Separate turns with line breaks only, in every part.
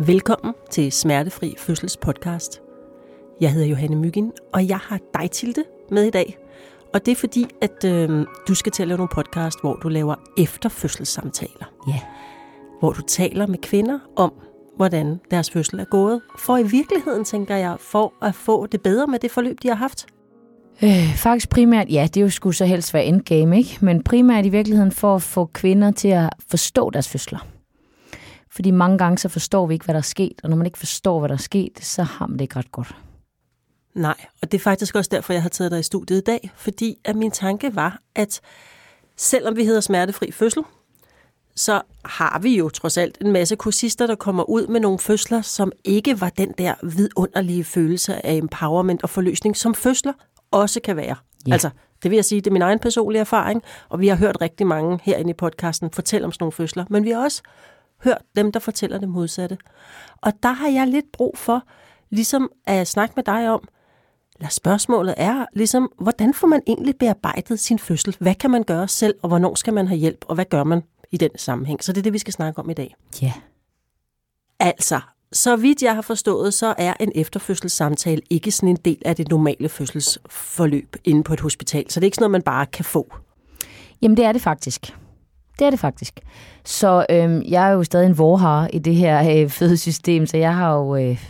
Velkommen til Smertefri Fødsels podcast. Jeg hedder Johanne Myggen, og jeg har dig, Tilde, med i dag. Og det er fordi, at øh, du skal til at lave nogle podcast, hvor du laver efterfødselssamtaler.
Ja.
Hvor du taler med kvinder om, hvordan deres fødsel er gået. For i virkeligheden, tænker jeg, for at få det bedre med det forløb, de har haft.
Øh, faktisk primært, ja, det er jo skulle så helst være endgame, ikke? Men primært i virkeligheden for at få kvinder til at forstå deres fødsler. Fordi mange gange så forstår vi ikke, hvad der er sket, og når man ikke forstår, hvad der er sket, så har man det ikke ret godt.
Nej, og det er faktisk også derfor, jeg har taget dig i studiet i dag, fordi at min tanke var, at selvom vi hedder smertefri fødsel, så har vi jo trods alt en masse kursister, der kommer ud med nogle fødsler, som ikke var den der vidunderlige følelse af empowerment og forløsning, som fødsler også kan være.
Ja.
Altså, det vil jeg sige, det er min egen personlige erfaring, og vi har hørt rigtig mange herinde i podcasten fortælle om sådan nogle fødsler, men vi har også hørt dem, der fortæller det modsatte. Og der har jeg lidt brug for, ligesom at snakke med dig om, eller spørgsmålet er ligesom, hvordan får man egentlig bearbejdet sin fødsel? Hvad kan man gøre selv, og hvornår skal man have hjælp, og hvad gør man i den sammenhæng? Så det er det, vi skal snakke om i dag.
Ja.
Altså, så vidt jeg har forstået, så er en efterfødselssamtale ikke sådan en del af det normale fødselsforløb inde på et hospital. Så det er ikke sådan noget, man bare kan få.
Jamen, det er det faktisk. Det er det faktisk. Så øhm, jeg er jo stadig en vorhar i det her øh, fødesystem, så jeg har jo øh,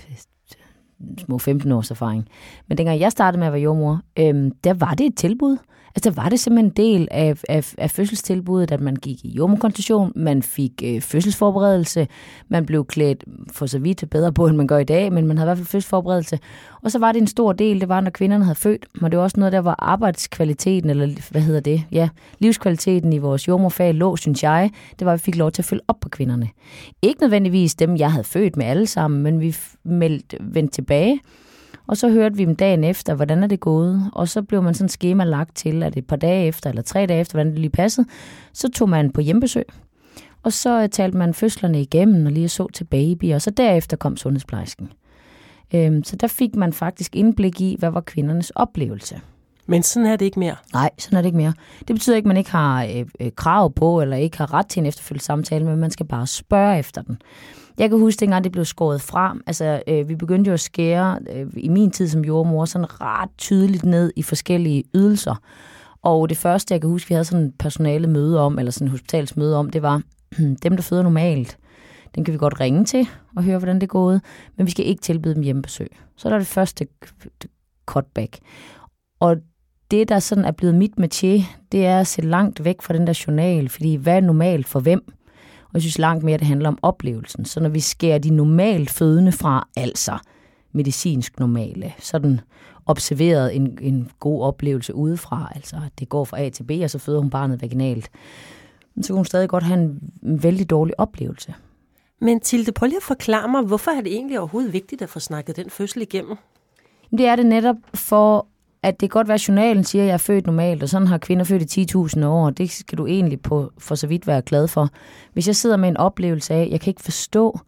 små 15 års erfaring. Men dengang jeg startede med at være jordmor, øhm, der var det et tilbud. Altså, var det simpelthen en del af, af, af fødselstilbuddet, at man gik i jordmokonstitution, man fik øh, fødselsforberedelse, man blev klædt for så vidt bedre på, end man gør i dag, men man havde i hvert fald fødselsforberedelse. Og så var det en stor del, det var, når kvinderne havde født, men det var også noget, der var arbejdskvaliteten, eller hvad hedder det, ja, livskvaliteten i vores jordmorfag lå, synes jeg, det var, at vi fik lov til at følge op på kvinderne. Ikke nødvendigvis dem, jeg havde født med alle sammen, men vi meldte, vendte tilbage, og så hørte vi dem dagen efter, hvordan er det gået. Og så blev man sådan schema lagt til, at et par dage efter, eller tre dage efter, hvordan det lige passede, så tog man på hjembesøg. Og så øh, talte man fødslerne igennem og lige så til baby, og så derefter kom sundhedsplejersken. Øhm, så der fik man faktisk indblik i, hvad var kvindernes oplevelse.
Men sådan er det ikke mere.
Nej, sådan er det ikke mere. Det betyder ikke, at man ikke har øh, øh, krav på, eller ikke har ret til en efterfølgende samtale, men man skal bare spørge efter den. Jeg kan huske, dengang det blev skåret frem. Altså, øh, vi begyndte jo at skære øh, i min tid som jordmor sådan ret tydeligt ned i forskellige ydelser. Og det første, jeg kan huske, vi havde sådan et personale møde om, eller sådan et hospitalsmøde om, det var dem, der føder normalt. Den kan vi godt ringe til og høre, hvordan det er gået, men vi skal ikke tilbyde dem hjemmebesøg. Så der det første cutback. Og det, der sådan er blevet mit métier, det er at se langt væk fra den der journal, fordi hvad er normalt for hvem? Og jeg synes langt mere, det handler om oplevelsen. Så når vi skærer de normalt fødende fra, altså medicinsk normale, sådan observeret en, en god oplevelse udefra, altså det går fra A til B, og så føder hun barnet vaginalt, men så kan hun stadig godt have en, en vældig dårlig oplevelse.
Men Tilde, prøv lige at forklare mig, hvorfor er det egentlig overhovedet vigtigt at få snakket den fødsel igennem?
Det er det netop for, at det kan godt være, at journalen siger, at jeg er født normalt, og sådan har kvinder født i 10.000 år, og det skal du egentlig på, for så vidt være glad for. Hvis jeg sidder med en oplevelse af, at jeg kan ikke forstå,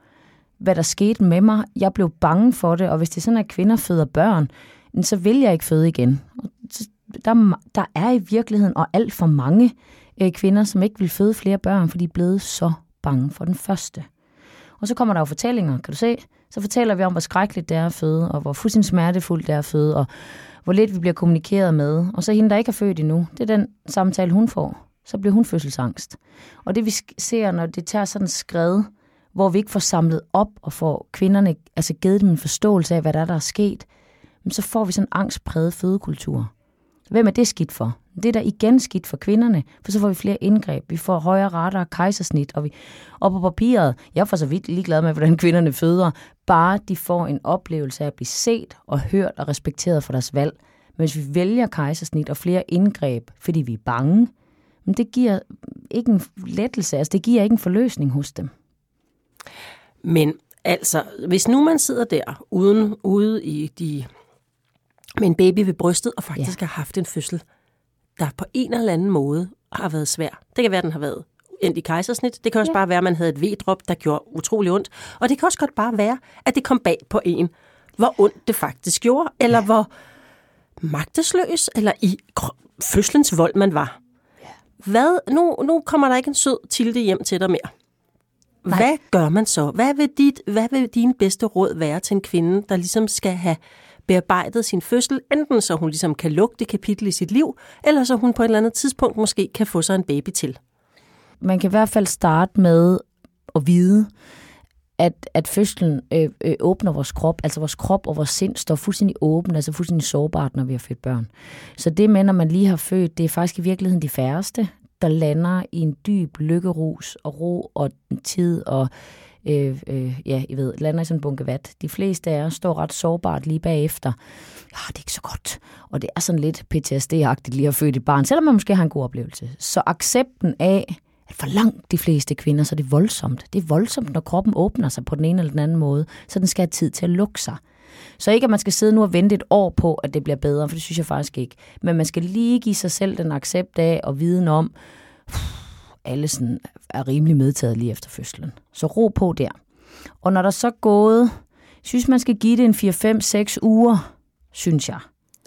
hvad der skete med mig, jeg blev bange for det, og hvis det er sådan, at kvinder føder børn, så vil jeg ikke føde igen. Der, der er i virkeligheden, og alt for mange øh, kvinder, som ikke vil føde flere børn, fordi de er blevet så bange for den første. Og så kommer der jo fortællinger, kan du se? Så fortæller vi om, hvor skrækkeligt det er at føde, og hvor fuldstændig smertefuldt det er at føde, og hvor lidt vi bliver kommunikeret med. Og så hende, der ikke er født endnu, det er den samtale, hun får. Så bliver hun fødselsangst. Og det vi ser, når det tager sådan skred, hvor vi ikke får samlet op og får kvinderne, altså givet dem en forståelse af, hvad der er, der er sket, så får vi sådan en angstpræget fødekultur. Hvem er det skidt for? Det er der igen skidt for kvinderne, for så får vi flere indgreb. Vi får højere rater og kejsersnit, og, vi, og på papiret, jeg er for så vidt ligeglad med, hvordan kvinderne føder, bare de får en oplevelse af at blive set og hørt og respekteret for deres valg. Men hvis vi vælger kejsersnit og flere indgreb, fordi vi er bange, men det giver ikke en lettelse, altså det giver ikke en forløsning hos dem.
Men altså, hvis nu man sidder der uden, ude i de, med en baby ved brystet og faktisk ja. har haft en fødsel, der på en eller anden måde har været svær. Det kan være, den har været endt i kejsersnit. Det kan også ja. bare være, at man havde et V-drop, der gjorde utrolig ondt. Og det kan også godt bare være, at det kom bag på en, hvor ondt det faktisk gjorde, eller ja. hvor magtesløs, eller i fødselens vold man var. Ja. Hvad? Nu, nu kommer der ikke en sød tilde hjem til dig mere. Nej. Hvad gør man så? Hvad vil, dit, hvad vil din bedste råd være til en kvinde, der ligesom skal have bearbejdet sin fødsel, enten så hun ligesom kan lukke det kapitel i sit liv, eller så hun på et eller andet tidspunkt måske kan få sig en baby til?
Man kan i hvert fald starte med at vide, at, at fødslen øh, øh, åbner vores krop, altså vores krop og vores sind står fuldstændig åben, altså fuldstændig sårbart, når vi har født børn. Så det med, når man lige har født, det er faktisk i virkeligheden de færreste, der lander i en dyb lykkerus og ro og tid og øh, øh, ja, I ved, lander i sådan en bunke vat. De fleste af os står ret sårbart lige bagefter. Ja, det er ikke så godt. Og det er sådan lidt PTSD-agtigt lige at føde et barn, selvom man måske har en god oplevelse. Så accepten af, at for langt de fleste kvinder, så er det voldsomt. Det er voldsomt, når kroppen åbner sig på den ene eller den anden måde, så den skal have tid til at lukke sig. Så ikke, at man skal sidde nu og vente et år på, at det bliver bedre, for det synes jeg faktisk ikke. Men man skal lige give sig selv den accept af og viden om, alle sådan er rimelig medtaget lige efter fødslen. Så ro på der. Og når der så er gået, synes man skal give det en 4, 5, 6 uger, synes jeg.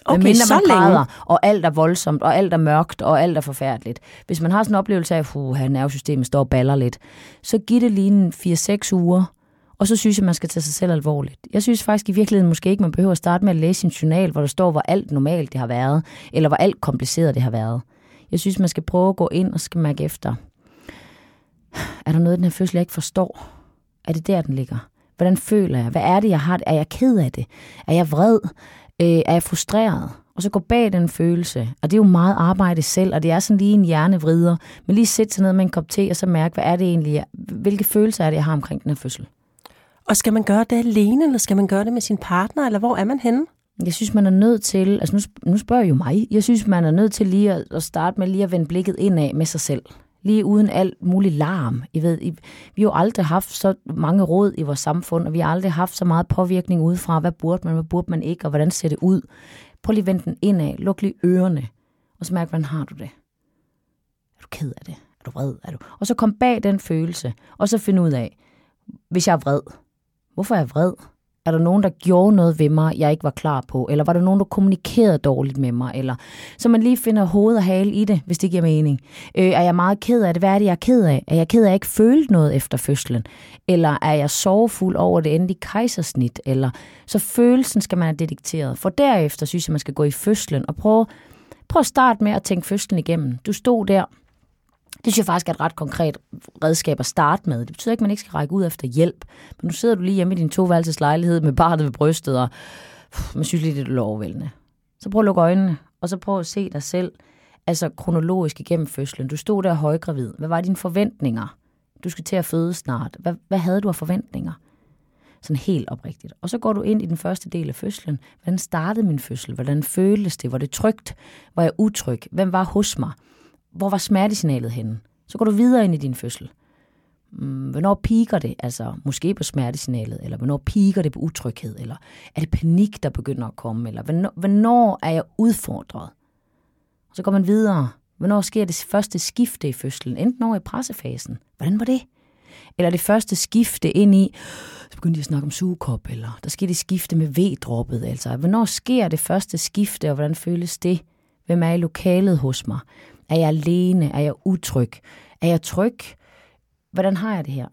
Okay, mindre så man græder, længe.
og alt er voldsomt, og alt er mørkt, og alt er forfærdeligt. Hvis man har sådan en oplevelse af, at nervesystemet står og baller lidt, så giv det lige en 4-6 uger, og så synes jeg, man skal tage sig selv alvorligt. Jeg synes faktisk i virkeligheden måske ikke, man behøver at starte med at læse sin journal, hvor der står, hvor alt normalt det har været, eller hvor alt kompliceret det har været. Jeg synes, man skal prøve at gå ind og skal mærke efter. Er der noget i den her fødsel, jeg ikke forstår? Er det der, den ligger? Hvordan føler jeg? Hvad er det, jeg har? Er jeg ked af det? Er jeg vred? Øh, er jeg frustreret? Og så gå bag den følelse. Og det er jo meget arbejde selv, og det er sådan lige en hjernevrider. Men lige sætte sig ned med en kop te, og så mærke, hvad er det egentlig? Hvilke følelser er det, jeg har omkring den her fødsel?
Og skal man gøre det alene, eller skal man gøre det med sin partner, eller hvor er man henne?
Jeg synes, man er nødt til, altså nu, nu spørger jeg jo mig, jeg synes, man er nødt til lige at, at starte med lige at vende blikket indad med sig selv. Lige uden alt mulig larm. I ved, I, vi har jo aldrig haft så mange råd i vores samfund, og vi har aldrig haft så meget påvirkning udefra. Hvad burde man, hvad burde man ikke, og hvordan ser det ud? Prøv lige at vende den indad, luk lige ørerne, og så mærk, hvordan har du det? Er du ked af det? Er du vred? Er du? Og så kom bag den følelse, og så finde ud af, hvis jeg er vred, hvorfor er jeg vred? Er der nogen, der gjorde noget ved mig, jeg ikke var klar på? Eller var der nogen, der kommunikerede dårligt med mig? Eller så man lige finder hoved og hale i det, hvis det giver mening. Øh, er jeg meget ked af det? Hvad er det, jeg er ked af? Er jeg ked af, at jeg ikke følte noget efter fødslen? Eller er jeg sorgfuld over det endelige kejsersnit? Eller så følelsen skal man have detekteret. For derefter synes jeg, man skal gå i fødslen og prøve, prøve at starte med at tænke fødslen igennem. Du stod der, det synes jeg faktisk er et ret konkret redskab at starte med. Det betyder ikke, at man ikke skal række ud efter hjælp. Men nu sidder du lige hjemme i din toværelses lejlighed med barnet ved brystet, og man synes lige, det er overvældende. Så prøv at lukke øjnene, og så prøv at se dig selv, altså kronologisk igennem fødslen. Du stod der højgravid. Hvad var dine forventninger? Du skal til at føde snart. Hvad, hvad havde du af forventninger? Sådan helt oprigtigt. Og så går du ind i den første del af fødslen. Hvordan startede min fødsel? Hvordan føltes det? Var det trygt? Var jeg utryg? Hvem var hos mig? Hvor var smertesignalet henne? Så går du videre ind i din fødsel. Mm, hvornår piker det? Altså måske på smertesignalet, eller hvornår piker det på utryghed, eller er det panik, der begynder at komme, eller hvornår, hvornår er jeg udfordret? Og så går man videre. Hvornår sker det første skifte i fødslen? Enten over i pressefasen. Hvordan var det? Eller det første skifte ind i, så begyndte de at snakke om sugekop, eller der sker det skifte med V-droppet. Altså, hvornår sker det første skifte, og hvordan føles det? Hvem er i lokalet hos mig? Er jeg alene? Er jeg utryg? Er jeg tryg? Hvordan har jeg det her?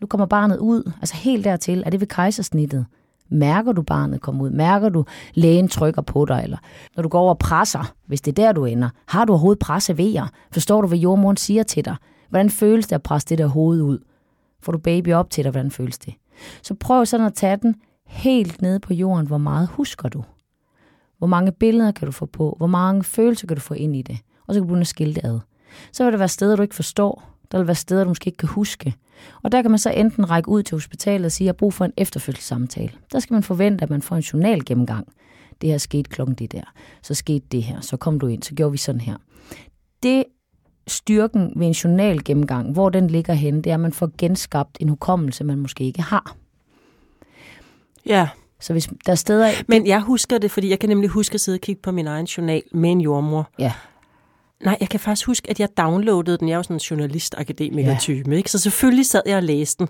Nu kommer barnet ud, altså helt dertil. Er det ved kejsersnittet? Mærker du barnet komme ud? Mærker du, lægen trykker på dig? Eller når du går over og presser, hvis det er der, du ender, har du overhovedet presse ved? Forstår du, hvad jordmoren siger til dig? Hvordan føles det at presse det der hoved ud? Får du baby op til dig? Hvordan føles det? Så prøv sådan at tage den helt ned på jorden. Hvor meget husker du? Hvor mange billeder kan du få på? Hvor mange følelser kan du få ind i det? Og så kan du begynde at skille det ad. Så vil der være steder, du ikke forstår. Der vil være steder, du måske ikke kan huske. Og der kan man så enten række ud til hospitalet og sige, at jeg har brug for en efterfølgelsessamtale. Der skal man forvente, at man får en journal gennemgang. Det her skete klokken det der. Så skete det her. Så kom du ind. Så gjorde vi sådan her. Det styrken ved en journal gennemgang, hvor den ligger henne, det er, at man får genskabt en hukommelse, man måske ikke har.
Ja.
Så hvis der er steder...
Men jeg husker det, fordi jeg kan nemlig huske at sidde og kigge på min egen journal med en jordmor.
Ja.
Nej, jeg kan faktisk huske, at jeg downloadede den. Jeg er jo sådan en journalist-akademiker-type, ja. ikke? Så selvfølgelig sad jeg og læste den.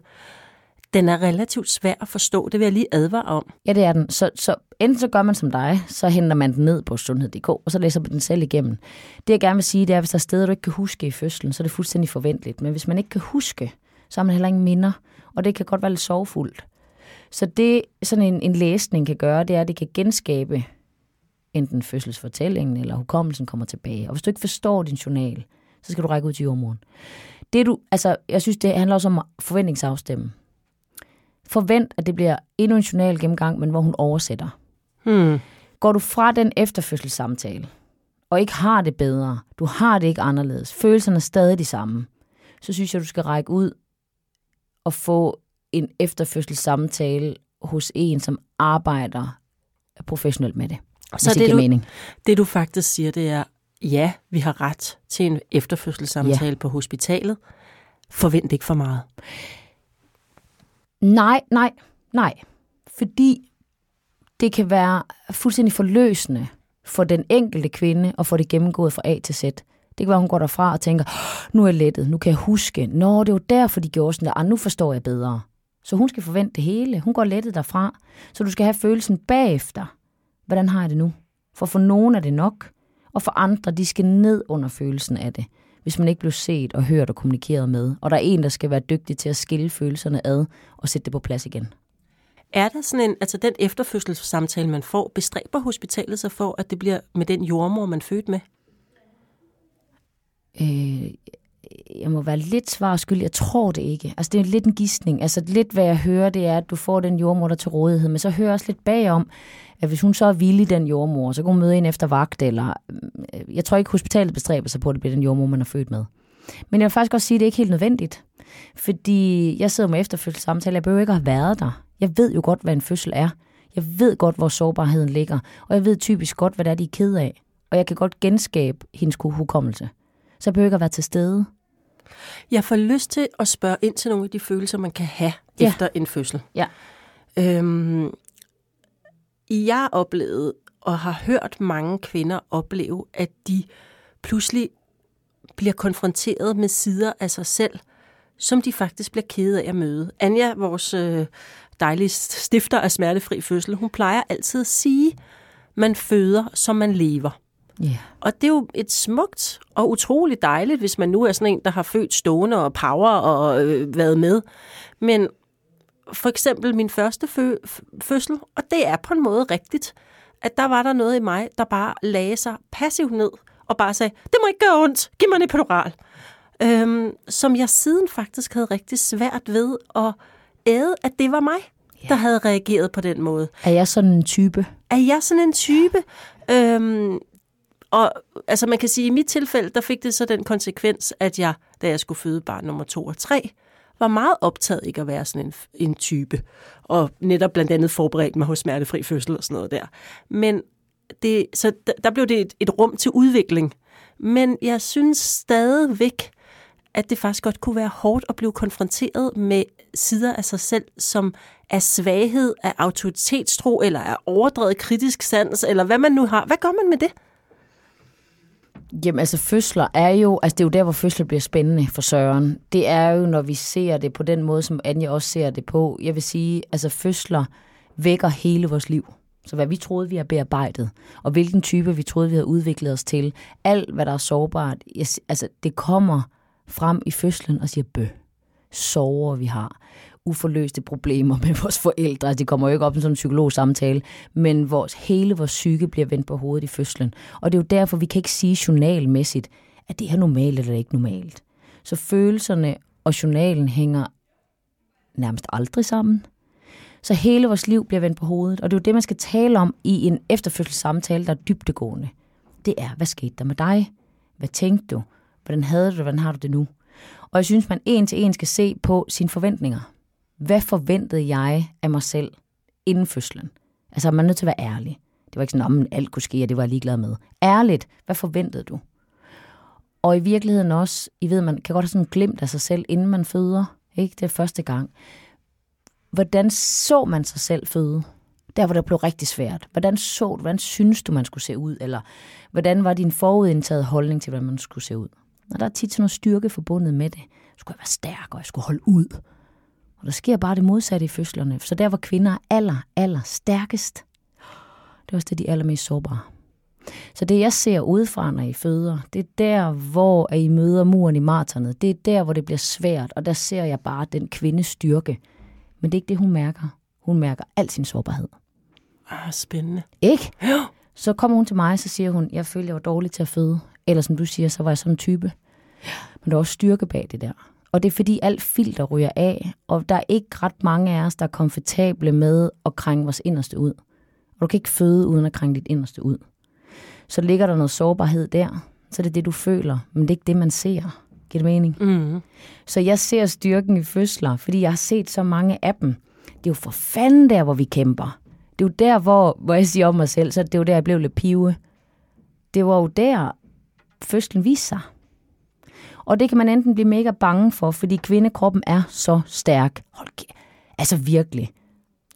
Den er relativt svær at forstå, det vil jeg lige advare om.
Ja, det er den. Så, så enten så gør man som dig, så henter man den ned på sundhed.dk, og så læser man den selv igennem. Det jeg gerne vil sige, det er, at hvis der er steder, du ikke kan huske i fødslen, så er det fuldstændig forventeligt. Men hvis man ikke kan huske, så har man heller ingen minder, og det kan godt være lidt sorgfuldt. Så det, sådan en, en læsning kan gøre, det er, at det kan genskabe enten fødselsfortællingen eller hukommelsen kommer tilbage. Og hvis du ikke forstår din journal, så skal du række ud til jordmoren. Det du, altså, jeg synes, det handler også om forventningsafstemme. Forvent, at det bliver endnu en journal gennemgang, men hvor hun oversætter.
Hmm.
Går du fra den efterfødselssamtale, og ikke har det bedre, du har det ikke anderledes, følelserne er stadig de samme, så synes jeg, du skal række ud og få en efterfødselssamtale hos en, som arbejder professionelt med det.
Så det, det, du, mening. det du faktisk siger, det er, ja, vi har ret til en efterfødselssamtale ja. på hospitalet. Forvent ikke for meget.
Nej, nej, nej. Fordi det kan være fuldstændig forløsende for den enkelte kvinde at få det gennemgået fra A til Z. Det kan være, hun går derfra og tænker, nu er jeg lettet, nu kan jeg huske. Nå, det var derfor, de gjorde sådan der. Ah, nu forstår jeg bedre. Så hun skal forvente det hele. Hun går lettet derfra. Så du skal have følelsen bagefter. Hvordan har jeg det nu? For for nogen er det nok, og for andre, de skal ned under følelsen af det, hvis man ikke bliver set og hørt og kommunikeret med. Og der er en, der skal være dygtig til at skille følelserne ad og sætte det på plads igen.
Er der sådan en, altså den efterfødselssamtale, man får, bestræber hospitalet sig for, at det bliver med den jordmor, man født med?
Øh, jeg må være lidt svar skyld. Jeg tror det ikke. Altså, det er lidt en gissning. Altså, lidt hvad jeg hører, det er, at du får den jordmor der til rådighed. Men så hører jeg også lidt bagom, at hvis hun så er villig, den jordmor, så kan hun møde ind efter vagt, eller øh, jeg tror ikke, hospitalet bestræber sig på, at det bliver den jordmor, man er født med. Men jeg vil faktisk også sige, at det er ikke helt nødvendigt. Fordi jeg sidder med efterfødselssamtale, jeg behøver ikke at have været der. Jeg ved jo godt, hvad en fødsel er. Jeg ved godt, hvor sårbarheden ligger. Og jeg ved typisk godt, hvad det er, de er ked af. Og jeg kan godt genskabe hendes hukommelse. Så jeg behøver ikke at være til stede.
Jeg får lyst til at spørge ind til nogle af de følelser, man kan have ja. efter en fødsel.
Ja.
Øhm, jeg oplevede og har hørt mange kvinder opleve, at de pludselig bliver konfronteret med sider af sig selv, som de faktisk bliver kede af at møde. Anja, vores øh, dejlige stifter af smertefri fødsel, hun plejer altid at sige, man føder, som man lever.
Yeah.
Og det er jo et smukt og utroligt dejligt, hvis man nu er sådan en, der har født stående og power og øh, været med. Men for eksempel min første fø- fødsel, og det er på en måde rigtigt, at der var der noget i mig, der bare lagde sig passivt ned og bare sagde, det må ikke gøre ondt, giv mig en epidural. Øhm, som jeg siden faktisk havde rigtig svært ved at æde, at det var mig, ja. der havde reageret på den måde.
Er jeg sådan en type?
Er jeg sådan en type? Øhm, og altså man kan sige, at i mit tilfælde, der fik det så den konsekvens, at jeg, da jeg skulle føde barn nummer to og tre, var meget optaget ikke at være sådan en, en type. Og netop blandt andet forberedt mig hos smertefri fødsel og sådan noget der. Men det, så der, der blev det et, et rum til udvikling. Men jeg synes stadigvæk, at det faktisk godt kunne være hårdt at blive konfronteret med sider af sig selv, som er svaghed, af autoritetstro, eller er overdrevet kritisk sans, eller hvad man nu har. Hvad gør man med det?
Jamen altså fødsler er jo, altså det er jo der, hvor fødsler bliver spændende for Søren. Det er jo, når vi ser det på den måde, som Anja også ser det på. Jeg vil sige, altså fødsler vækker hele vores liv. Så hvad vi troede, vi har bearbejdet, og hvilken type vi troede, vi havde udviklet os til. Alt, hvad der er sårbart, altså det kommer frem i fødslen og siger bø. Sover vi har uforløste problemer med vores forældre. Altså, det kommer jo ikke op i sådan en psykologsamtale, men vores, hele vores psyke bliver vendt på hovedet i fødslen. Og det er jo derfor, vi kan ikke sige journalmæssigt, at det er normalt eller ikke normalt. Så følelserne og journalen hænger nærmest aldrig sammen. Så hele vores liv bliver vendt på hovedet, og det er jo det, man skal tale om i en efterfødselssamtale, der er dybtegående. Det er, hvad skete der med dig? Hvad tænkte du? Hvordan havde du det? Hvordan har du det nu? Og jeg synes, man en til en skal se på sine forventninger. Hvad forventede jeg af mig selv inden fødslen? Altså, man er nødt til at være ærlig. Det var ikke sådan, at alt kunne ske, og det var jeg ligeglad med. Ærligt, hvad forventede du? Og i virkeligheden også, I ved, man kan godt have sådan glemt af sig selv, inden man føder. Ikke? Det er første gang. Hvordan så man sig selv føde? Der, hvor det blev rigtig svært. Hvordan så du, hvordan synes du, man skulle se ud? Eller hvordan var din forudindtaget holdning til, hvordan man skulle se ud? Og der er tit sådan noget styrke forbundet med det. Skulle jeg være stærk, og jeg skulle holde ud. Der sker bare det modsatte i fødslerne. Så der, hvor kvinder er aller, aller stærkest, det er også det, de er allermest sårbare. Så det, jeg ser udefra, når I føder, det er der, hvor I møder muren i marternet. Det er der, hvor det bliver svært, og der ser jeg bare den kvindes styrke. Men det er ikke det, hun mærker. Hun mærker al sin sårbarhed.
Ah, spændende.
Ikke?
Jo.
Så kommer hun til mig, så siger hun, jeg føler, jeg var dårlig til at føde. Eller som du siger, så var jeg sådan en type. Men der er også styrke bag det der. Og det er fordi alt filter ryger af, og der er ikke ret mange af os, der er komfortable med at krænge vores inderste ud. Og du kan ikke føde uden at krænge dit inderste ud. Så ligger der noget sårbarhed der, så er det det, du føler, men det er ikke det, man ser. Giver det mening?
Mm.
Så jeg ser styrken i fødsler, fordi jeg har set så mange af dem. Det er jo for fanden der, hvor vi kæmper. Det er jo der, hvor, hvor jeg siger om mig selv, så det er jo der, jeg blev lidt pive. Det var jo der, fødslen viste sig. Og det kan man enten blive mega bange for, fordi kvindekroppen er så stærk. Hold kæ- Altså virkelig.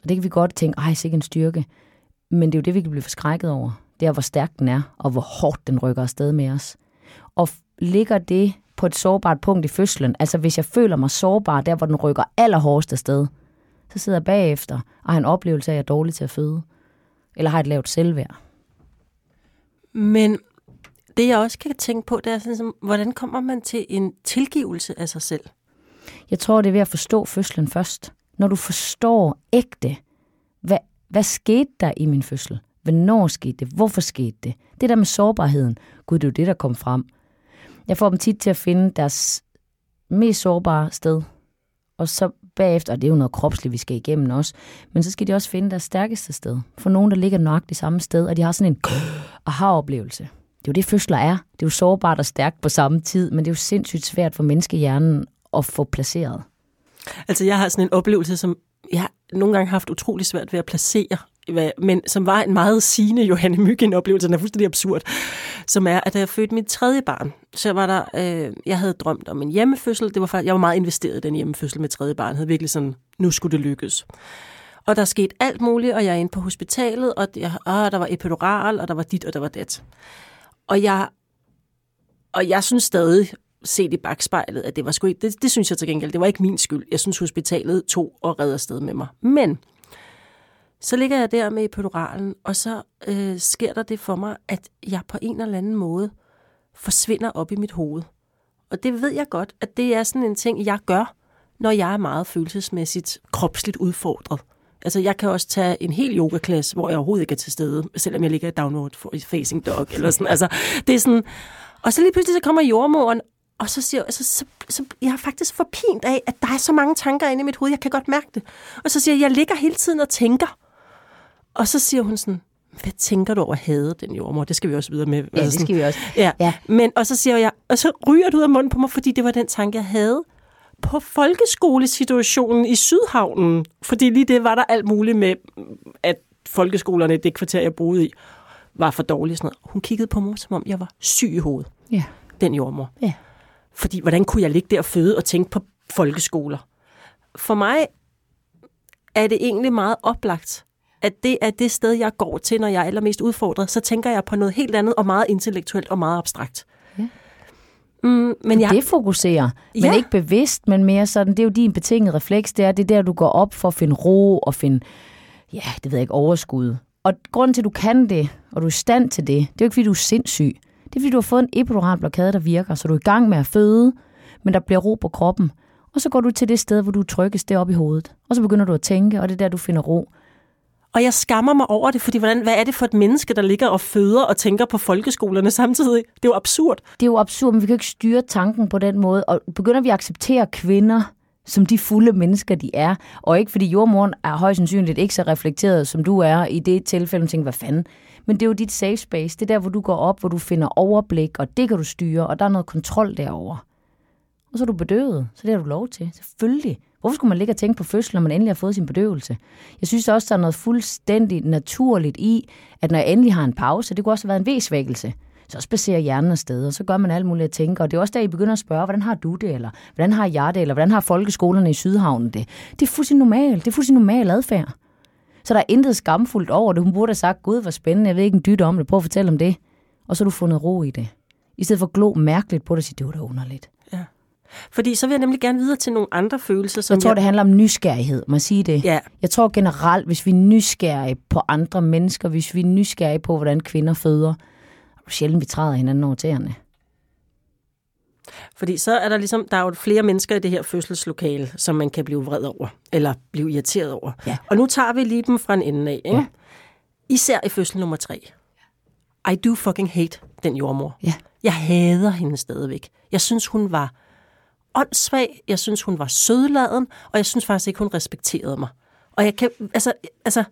Og det kan vi godt tænke, ej, sikke en styrke. Men det er jo det, vi kan blive forskrækket over. Det er, hvor stærk den er, og hvor hårdt den rykker afsted med os. Og ligger det på et sårbart punkt i fødslen, altså hvis jeg føler mig sårbar, der hvor den rykker allerhårdest afsted, så sidder jeg bagefter og har en oplevelse af, at jeg er dårlig til at føde. Eller har et lavt selvværd.
Men det, jeg også kan tænke på, det er sådan, som, hvordan kommer man til en tilgivelse af sig selv?
Jeg tror, det er ved at forstå fødslen først. Når du forstår ægte, hvad, hvad skete der i min fødsel? Hvornår skete det? Hvorfor skete det? Det der med sårbarheden. Gud, det er jo det, der kom frem. Jeg får dem tit til at finde deres mest sårbare sted. Og så bagefter, og det er jo noget kropsligt, vi skal igennem også, men så skal de også finde deres stærkeste sted. For nogen, der ligger nøjagtigt samme sted, og de har sådan en aha-oplevelse. Det er jo det, fødsler er. Det er jo sårbart og stærkt på samme tid, men det er jo sindssygt svært for menneskehjernen at få placeret.
Altså, jeg har sådan en oplevelse, som jeg har nogle gange haft utrolig svært ved at placere, men som var en meget sigende Johanne Myggen oplevelse, den er fuldstændig absurd, som er, at da jeg fødte mit tredje barn, så var der, øh, jeg havde drømt om en hjemmefødsel, det var faktisk, jeg var meget investeret i den hjemmefødsel med tredje barn, jeg havde virkelig sådan, nu skulle det lykkes. Og der skete alt muligt, og jeg er inde på hospitalet, og jeg, ah, der var epidural, og der var dit, og der var dat. Og jeg, og jeg synes stadig, set i bagspejlet, at det var sgu ikke, det, det synes jeg til gengæld, det var ikke min skyld. Jeg synes, hospitalet tog og redde afsted med mig. Men så ligger jeg der med epiduralen, og så øh, sker der det for mig, at jeg på en eller anden måde forsvinder op i mit hoved. Og det ved jeg godt, at det er sådan en ting, jeg gør, når jeg er meget følelsesmæssigt kropsligt udfordret. Altså, jeg kan også tage en hel yogaklasse, hvor jeg overhovedet ikke er til stede, selvom jeg ligger i downward facing dog, eller sådan. Altså, det er sådan... Og så lige pludselig så kommer jordmoren, og så siger jeg, så, så, jeg er faktisk forpint af, at der er så mange tanker inde i mit hoved, jeg kan godt mærke det. Og så siger jeg, jeg ligger hele tiden og tænker. Og så siger hun sådan, hvad tænker du over at hade den jordmor? Det skal vi også videre med.
Ja, det skal vi også.
Ja.
Ja.
Men, og så siger jeg, og så ryger det ud af munden på mig, fordi det var den tanke, jeg havde på folkeskolesituationen i Sydhavnen. Fordi lige det var der alt muligt med, at folkeskolerne, det kvarter, jeg boede i, var for dårlige. Sådan noget. Hun kiggede på mig, som om jeg var syg i hovedet,
Ja.
den jordmor.
Ja.
Fordi, hvordan kunne jeg ligge der og føde og tænke på folkeskoler? For mig er det egentlig meget oplagt, at det er det sted, jeg går til, når jeg er allermest udfordret. Så tænker jeg på noget helt andet og meget intellektuelt og meget abstrakt. Mm, men jeg,
Det fokuserer, men
Ja.
ikke bevidst, men mere sådan, det er jo din betingede refleks, det er, det er der, du går op for at finde ro og finde, ja, det ved jeg ikke, overskud. Og grunden til, at du kan det, og du er i stand til det, det er jo ikke, fordi du er sindssyg. Det er, fordi du har fået en epiduralblokade, der virker, så du er i gang med at føde, men der bliver ro på kroppen. Og så går du til det sted, hvor du er tryggest deroppe i hovedet. Og så begynder du at tænke, og det er der, du finder ro
og jeg skammer mig over det, fordi hvordan, hvad er det for et menneske, der ligger og føder og tænker på folkeskolerne samtidig? Det er jo absurd.
det er jo absurd, men vi kan ikke styre tanken på den måde. Og begynder vi at acceptere kvinder som de fulde mennesker, de er, og ikke fordi jordmoren er højst sandsynligt ikke så reflekteret, som du er i det tilfælde, tænker, hvad fanden? Men det er jo dit safe space. Det er der, hvor du går op, hvor du finder overblik, og det kan du styre, og der er noget kontrol derover. Og så er du bedøvet, så det har du lov til. Selvfølgelig. Hvorfor skulle man ligge og tænke på fødsel, når man endelig har fået sin bedøvelse? Jeg synes også, der er noget fuldstændig naturligt i, at når jeg endelig har en pause, det kunne også have været en væsvækkelse, så spacerer hjernen afsted, og så gør man alt muligt at tænke. Og det er også der, I begynder at spørge, hvordan har du det, eller hvordan har jeg det, eller hvordan har folkeskolerne i Sydhavnen det? Det er fuldstændig normalt. Det er fuldstændig normal adfærd. Så der er intet skamfuldt over det. Hun burde have sagt, gud, hvor spændende, jeg ved ikke en dyt om det, prøv at fortælle om det. Og så har du fundet ro i det. I stedet for at glo mærkeligt på det og sige, det var da underligt.
Ja. Fordi så vil jeg nemlig gerne videre til nogle andre følelser, som
Jeg tror, det handler om nysgerrighed, må jeg sige det?
Ja.
Jeg tror generelt, hvis vi er nysgerrige på andre mennesker, hvis vi er nysgerrige på, hvordan kvinder føder, sjældent, vi træder hinanden over tæerne.
Fordi så er der ligesom, der er jo flere mennesker i det her fødselslokale, som man kan blive vred over, eller blive irriteret over.
Ja.
Og nu tager vi lige dem fra en ende af, ikke?
Ja.
Især i fødsel nummer tre. I do fucking hate den jordmor.
Ja.
Jeg hader hende stadigvæk. Jeg synes, hun var åndssvag, jeg synes, hun var sødladen, og jeg synes faktisk ikke, hun respekterede mig. Og jeg kan, altså, altså,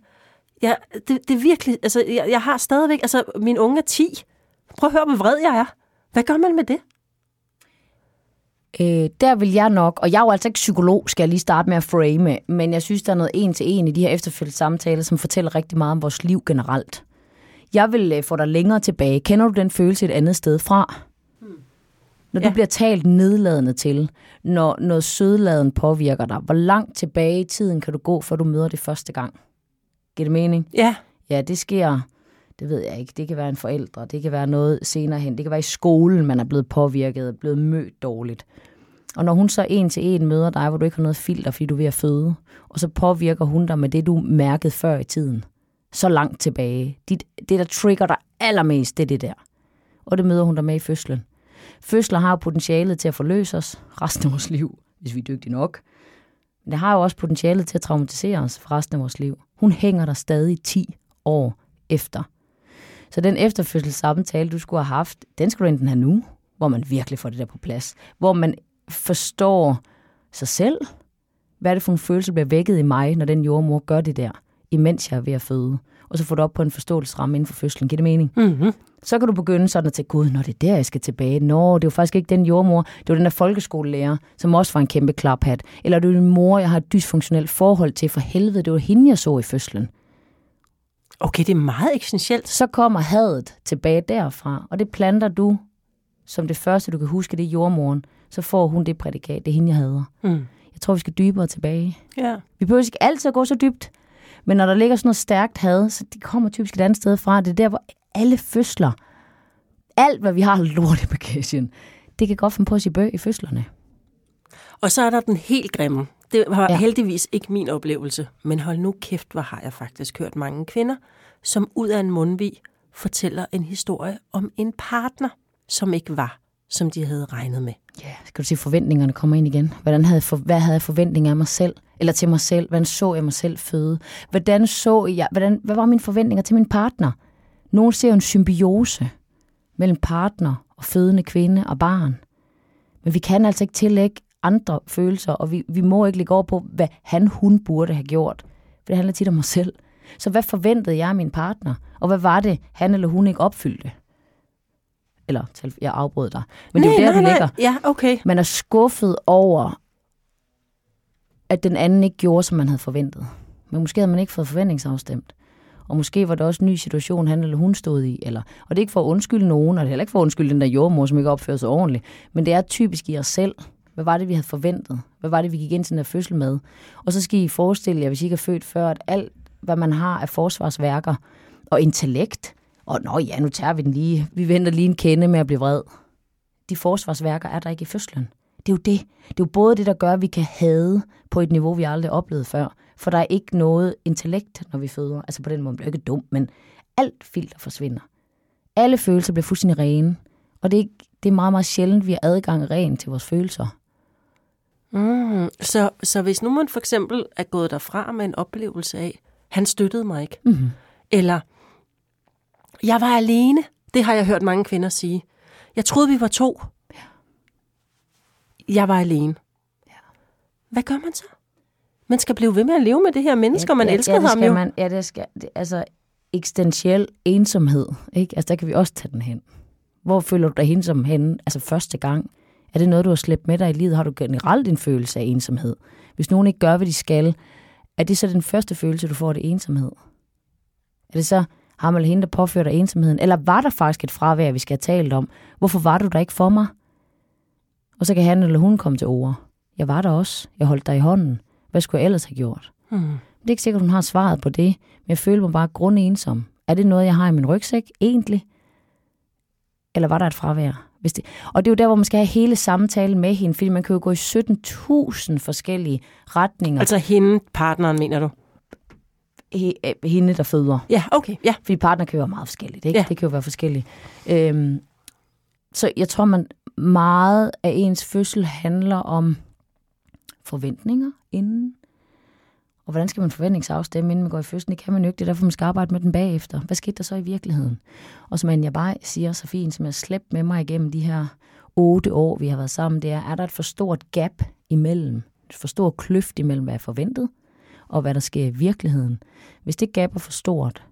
jeg, det, det er virkelig, altså, jeg, jeg har stadigvæk, altså, min unge er 10. Prøv at høre, hvor vred jeg er. Hvad gør man med det?
Øh, der vil jeg nok, og jeg er jo altså ikke psykolog, skal jeg lige starte med at frame, men jeg synes, der er noget en til en i de her efterfølgende samtaler, som fortæller rigtig meget om vores liv generelt. Jeg vil øh, få dig længere tilbage. Kender du den følelse et andet sted fra? Når du
Ja.
bliver talt nedladende til, når noget sødladen påvirker dig, hvor langt tilbage i tiden kan du gå, før du møder det første gang? Giver det mening?
Ja,
Ja, det sker, det ved jeg ikke, det kan være en forældre, det kan være noget senere hen, det kan være i skolen, man er blevet påvirket, blevet mødt dårligt. Og når hun så en til en møder dig, hvor du ikke har noget filter, fordi du er ved at føde, og så påvirker hun dig med det, du mærkede før i tiden, så langt tilbage. Dit, det, der trigger dig allermest, det er det der. Og det møder hun dig med i fødslen. Fødsler har jo potentialet til at forløse os resten af vores liv, hvis vi er dygtige nok. Men det har jo også potentialet til at traumatisere os for resten af vores liv. Hun hænger der stadig 10 år efter. Så den efterfødselssamtale, du skulle have haft, den skulle du enten have nu, hvor man virkelig får det der på plads. Hvor man forstår sig selv. Hvad er det for en følelse, der bliver vækket i mig, når den jordmor gør det der, imens jeg er ved at føde. Og så får du op på en forståelsesramme inden for fødslen. Giver det mening?
mm-hmm.
Så kan du begynde sådan at tænke, gud, når det er der, jeg skal tilbage. Nå, det er jo faktisk ikke den jordmor. Det var den der folkeskolelærer, som også var en kæmpe klaphat. Eller det er din mor, jeg har et dysfunktionelt forhold til. For helvede, det var hende, jeg så i fødslen.
okay, det er meget essentielt.
Så kommer hadet tilbage derfra, og det planter du som det første, du kan huske, det er jordmoren. Så får hun det prædikat, det er hende, jeg hader.
Mm.
Jeg tror, vi skal dybere tilbage.
Ja.
Vi behøver ikke altid at gå så dybt, men når der ligger sådan noget stærkt had, så det kommer typisk et andet sted fra. Det er der, hvor alle fødsler, alt hvad vi har lort i bagagen, det kan godt finde på at sige bøg i fødslerne.
Og så er der den helt grimme. Det var ja. Heldigvis ikke min oplevelse, men hold nu kæft, hvor har jeg faktisk hørt mange kvinder, som ud af en mundvig fortæller en historie om en partner, som ikke var, som de havde regnet med.
Ja, skal du sige, forventningerne kommer ind igen. Hvordan havde, for, hvad havde jeg forventninger af mig selv? Eller til mig selv? Hvordan så jeg mig selv føde? Hvordan så jeg, hvordan, hvad var mine forventninger til min partner? Nogle ser jo en symbiose mellem partner og fødende kvinde og barn. Men vi kan altså ikke tillægge andre følelser, og vi, vi må ikke lægge over på, hvad han, hun burde have gjort. For det handler tit om mig selv. Så hvad forventede jeg af min partner? Og hvad var det, han eller hun ikke opfyldte? Eller, jeg afbrød dig. Men det er jo der,
nej,
det
nej.
ligger.
Ja, okay.
Man er skuffet over, at den anden ikke gjorde, som man havde forventet. Men måske havde man ikke fået forventningsafstemt. Og måske var det også en ny situation, han eller hun stod i. Eller, og det er ikke for at undskylde nogen, og det er heller ikke for at undskylde den der jordmor, som ikke opfører sig ordentligt. Men det er typisk i os selv. Hvad var det, vi havde forventet? Hvad var det, vi gik ind til den der fødsel med? Og så skal I forestille jer, hvis I ikke er født før, at alt, hvad man har af forsvarsværker og intellekt, og nå ja, nu tager vi den lige, vi venter lige en kende med at blive vred. De forsvarsværker er der ikke i fødslen. Det er jo det. Det er jo både det, der gør, at vi kan hade på et niveau, vi aldrig har oplevet før. For der er ikke noget intellekt, når vi føder. Altså på den måde, bliver ikke dum, men alt filter forsvinder. Alle følelser bliver fuldstændig rene. Og det er, ikke, det er meget, meget sjældent, vi har adgang ren til vores følelser.
Mm. Så, så hvis nu man for eksempel er gået derfra med en oplevelse af, han støttede mig ikke,
Mm-hmm.
eller jeg var alene, det har jeg hørt mange kvinder sige. Jeg troede, vi var to. Jeg var alene. Hvad gør man så? Man skal blive ved med at leve med det her menneske, og man elsker
ja, det
ham jo.
Man, ja, det skal, det, altså eksistentiel ensomhed, ikke? Altså der kan vi også tage den hen. Hvor føler du dig ensom hen? Altså første gang. Er det noget, du har slæbt med dig i livet? Har du generelt en følelse af ensomhed? Hvis nogen ikke gør, hvad de skal, er det så den første følelse, du får, det ensomhed? Er det så ham eller hende, der påfører dig ensomheden? Eller var der faktisk et fravær, vi skal have talt om? Hvorfor var du der ikke for mig? Og så kan han eller hun komme til ord. Jeg var der også. Jeg holdt dig i hånden. Hvad skulle jeg ellers have gjort?
Mm.
Det er ikke sikkert, hun har svaret på det, men jeg føler mig bare grundensom. Er det noget, jeg har i min rygsæk egentlig? Eller var der et fravær? Hvis det... Og det er jo der, hvor man skal have hele samtalen med hende, fordi man kan jo gå i 17.000 forskellige retninger.
Altså hende, partneren, mener du?
he- hende, der føder.
Ja, okay. Ja.
Fordi partner kan jo være meget forskelligt, ikke?
Ja.
Det kan jo være forskelligt. Øhm, så jeg tror, man meget af ens fødsel handler om forventninger inden. Og hvordan skal man forventningsafstemme, inden man går i fødslen? Det kan man jo ikke. Det er derfor, man skal arbejde med den bagefter. Hvad skete der så i virkeligheden? Og som jeg bare siger så fint, som jeg slæbt med mig igennem de her otte år, vi har været sammen, det er, er der et for stort gap imellem, et for stor kløft imellem, hvad jeg forventet, og hvad der sker i virkeligheden. Hvis det gap er for stort,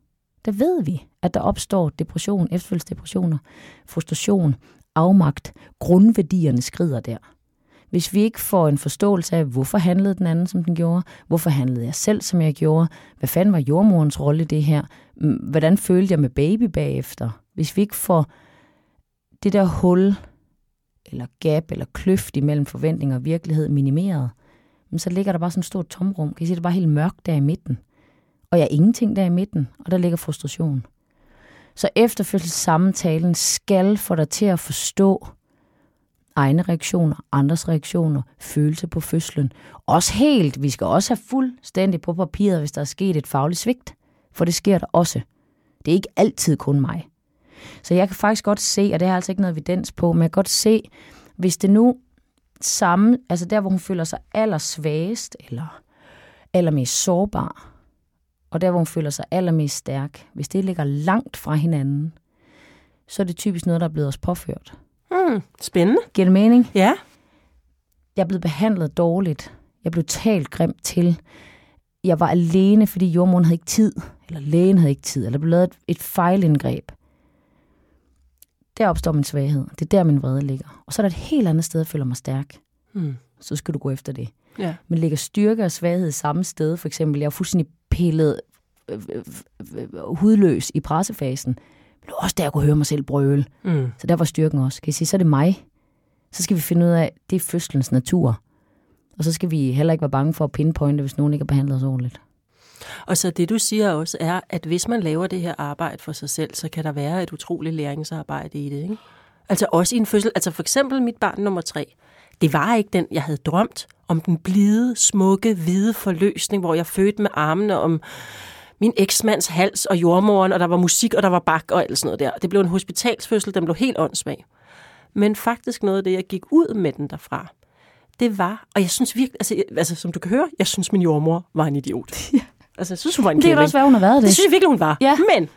der ved vi, at der opstår depression, efterfølgelsesdepressioner, frustration, afmagt, grundværdierne skrider der. Hvis vi ikke får en forståelse af, hvorfor handlede den anden, som den gjorde, hvorfor handlede jeg selv, som jeg gjorde, hvad fanden var jordmorens rolle i det her, hvordan følte jeg med baby bagefter, hvis vi ikke får det der hul, eller gap, eller kløft imellem forventninger og virkelighed minimeret, så ligger der bare sådan et stort tomrum. Kan I se, det er bare helt mørkt der i midten. Og jeg er ingenting der i midten, og der ligger frustration. Så efterfødselssamtalen skal få dig til at forstå egne reaktioner, andres reaktioner, følelse på fødslen. Også helt, vi skal også have fuldstændig på papiret, hvis der er sket et fagligt svigt. For det sker der også. Det er ikke altid kun mig. Så jeg kan faktisk godt se, og det er altså ikke noget evidens på, men jeg kan godt se, hvis det nu samme, altså der, hvor hun føler sig allersvagest, eller allermest sårbar, og der, hvor hun føler sig allermest stærk, hvis det ligger langt fra hinanden, så er det typisk noget, der er blevet os påført.
Hmm, spændende.
Giver det mening?
Ja.
Jeg er blevet behandlet dårligt. Jeg blev talt grimt til. Jeg var alene, fordi jordmoren havde ikke tid, eller lægen havde ikke tid, eller der blev lavet et, et fejlindgreb. Der opstår min svaghed. Det er der, min vrede ligger. Og så er der et helt andet sted, jeg føler mig stærk.
Hmm.
Så skal du gå efter det.
Ja.
Men ligger styrke og svaghed samme sted, for eksempel, jeg er fuldstændig pillet øh, øh, øh, hudløs i pressefasen, men det var også der, jeg kunne høre mig selv brøle.
Mm.
Så der var styrken også. Kan I sige, så er det mig. Så skal vi finde ud af, det er fødselens natur. Og så skal vi heller ikke være bange for at pinpointe, hvis nogen ikke har behandlet os ordentligt.
Og så det, du siger også, er, at hvis man laver det her arbejde for sig selv, så kan der være et utroligt læringsarbejde i det. Ikke? Altså også i en fødsel. Altså for eksempel mit barn nummer tre. Det var ikke den, jeg havde drømt om den blide, smukke, hvide forløsning, hvor jeg fødte med armene om min eksmands hals og jordmoren, og der var musik, og der var bak og alt sådan noget der. Det blev en hospitalsfødsel, den blev helt åndssvag. Men faktisk noget af det, jeg gik ud med den derfra, det var, og jeg synes virkelig, altså, altså som du kan høre, jeg synes min jordmor var en idiot. Ja. Altså, jeg synes, hun var en
Det kan også være, hun har været det.
Det synes jeg virkelig, hun var.
Ja.
Men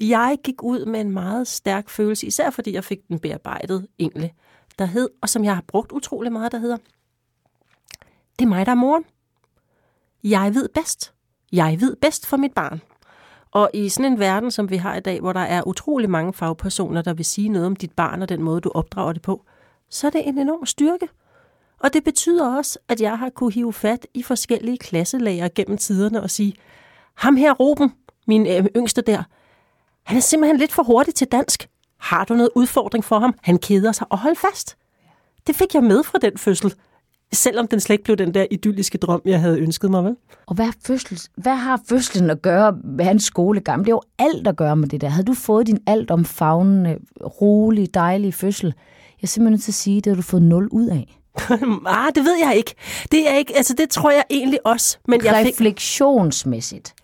jeg gik ud med en meget stærk følelse, især fordi jeg fik den bearbejdet egentlig, der hed, og som jeg har brugt utrolig meget, der hedder, det er mig, der er moren. Jeg ved bedst. Jeg ved bedst for mit barn. Og i sådan en verden, som vi har i dag, hvor der er utrolig mange fagpersoner, der vil sige noget om dit barn og den måde, du opdrager det på, så er det en enorm styrke. Og det betyder også, at jeg har kunne hive fat i forskellige klasselager gennem tiderne og sige, ham her Ruben, min øh, yngste der, han er simpelthen lidt for hurtig til dansk. Har du noget udfordring for ham? Han keder sig, og hold fast. Det fik jeg med fra den fødsel, selvom den slet ikke blev den der idylliske drøm, jeg havde ønsket mig, vel?
Og hvad, fødsels, hvad har fødslen at gøre med hans skolegang? Det er jo alt at gøre med det der. Havde du fået din alt omfavnende, rolig, dejlige fødsel, jeg er simpelthen nødt til at sige, det har du fået nul ud af.
ah, det ved jeg ikke. Det er ikke, altså det tror jeg egentlig også, men jeg fik...
Refleksionsmæssigt,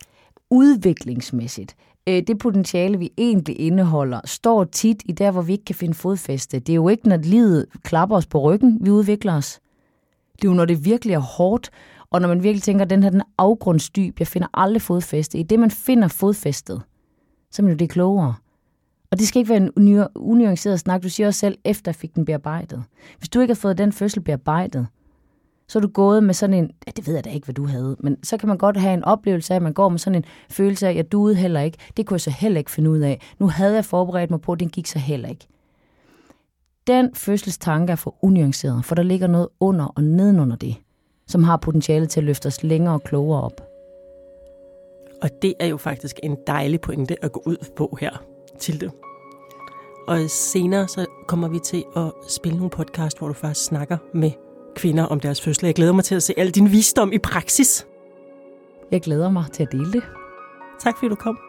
udviklingsmæssigt, øh, det potentiale, vi egentlig indeholder, står tit i der, hvor vi ikke kan finde fodfæste. Det er jo ikke, når livet klapper os på ryggen, vi udvikler os. Det er jo, når det virkelig er hårdt, og når man virkelig tænker, at den her den afgrundsdyb, jeg finder aldrig fodfæste. I det, man finder fodfæstet, så er man jo det klogere. Og det skal ikke være en unuanceret snak. Du siger også selv, efter jeg fik den bearbejdet. Hvis du ikke har fået den fødsel bearbejdet, så er du gået med sådan en, ja, det ved jeg da ikke, hvad du havde, men så kan man godt have en oplevelse af, at man går med sådan en følelse af, at jeg duede heller ikke. Det kunne jeg så heller ikke finde ud af. Nu havde jeg forberedt mig på, at den gik så heller ikke. Den fødselstanke er for unuanceret, for der ligger noget under og nedenunder det, som har potentiale til at løfte os længere og klogere op.
Og det er jo faktisk en dejlig pointe at gå ud på her, til det. Og senere så kommer vi til at spille nogle podcast, hvor du faktisk snakker med kvinder om deres fødsel. Jeg glæder mig til at se al din visdom i praksis.
Jeg glæder mig til at dele det.
Tak fordi du kom.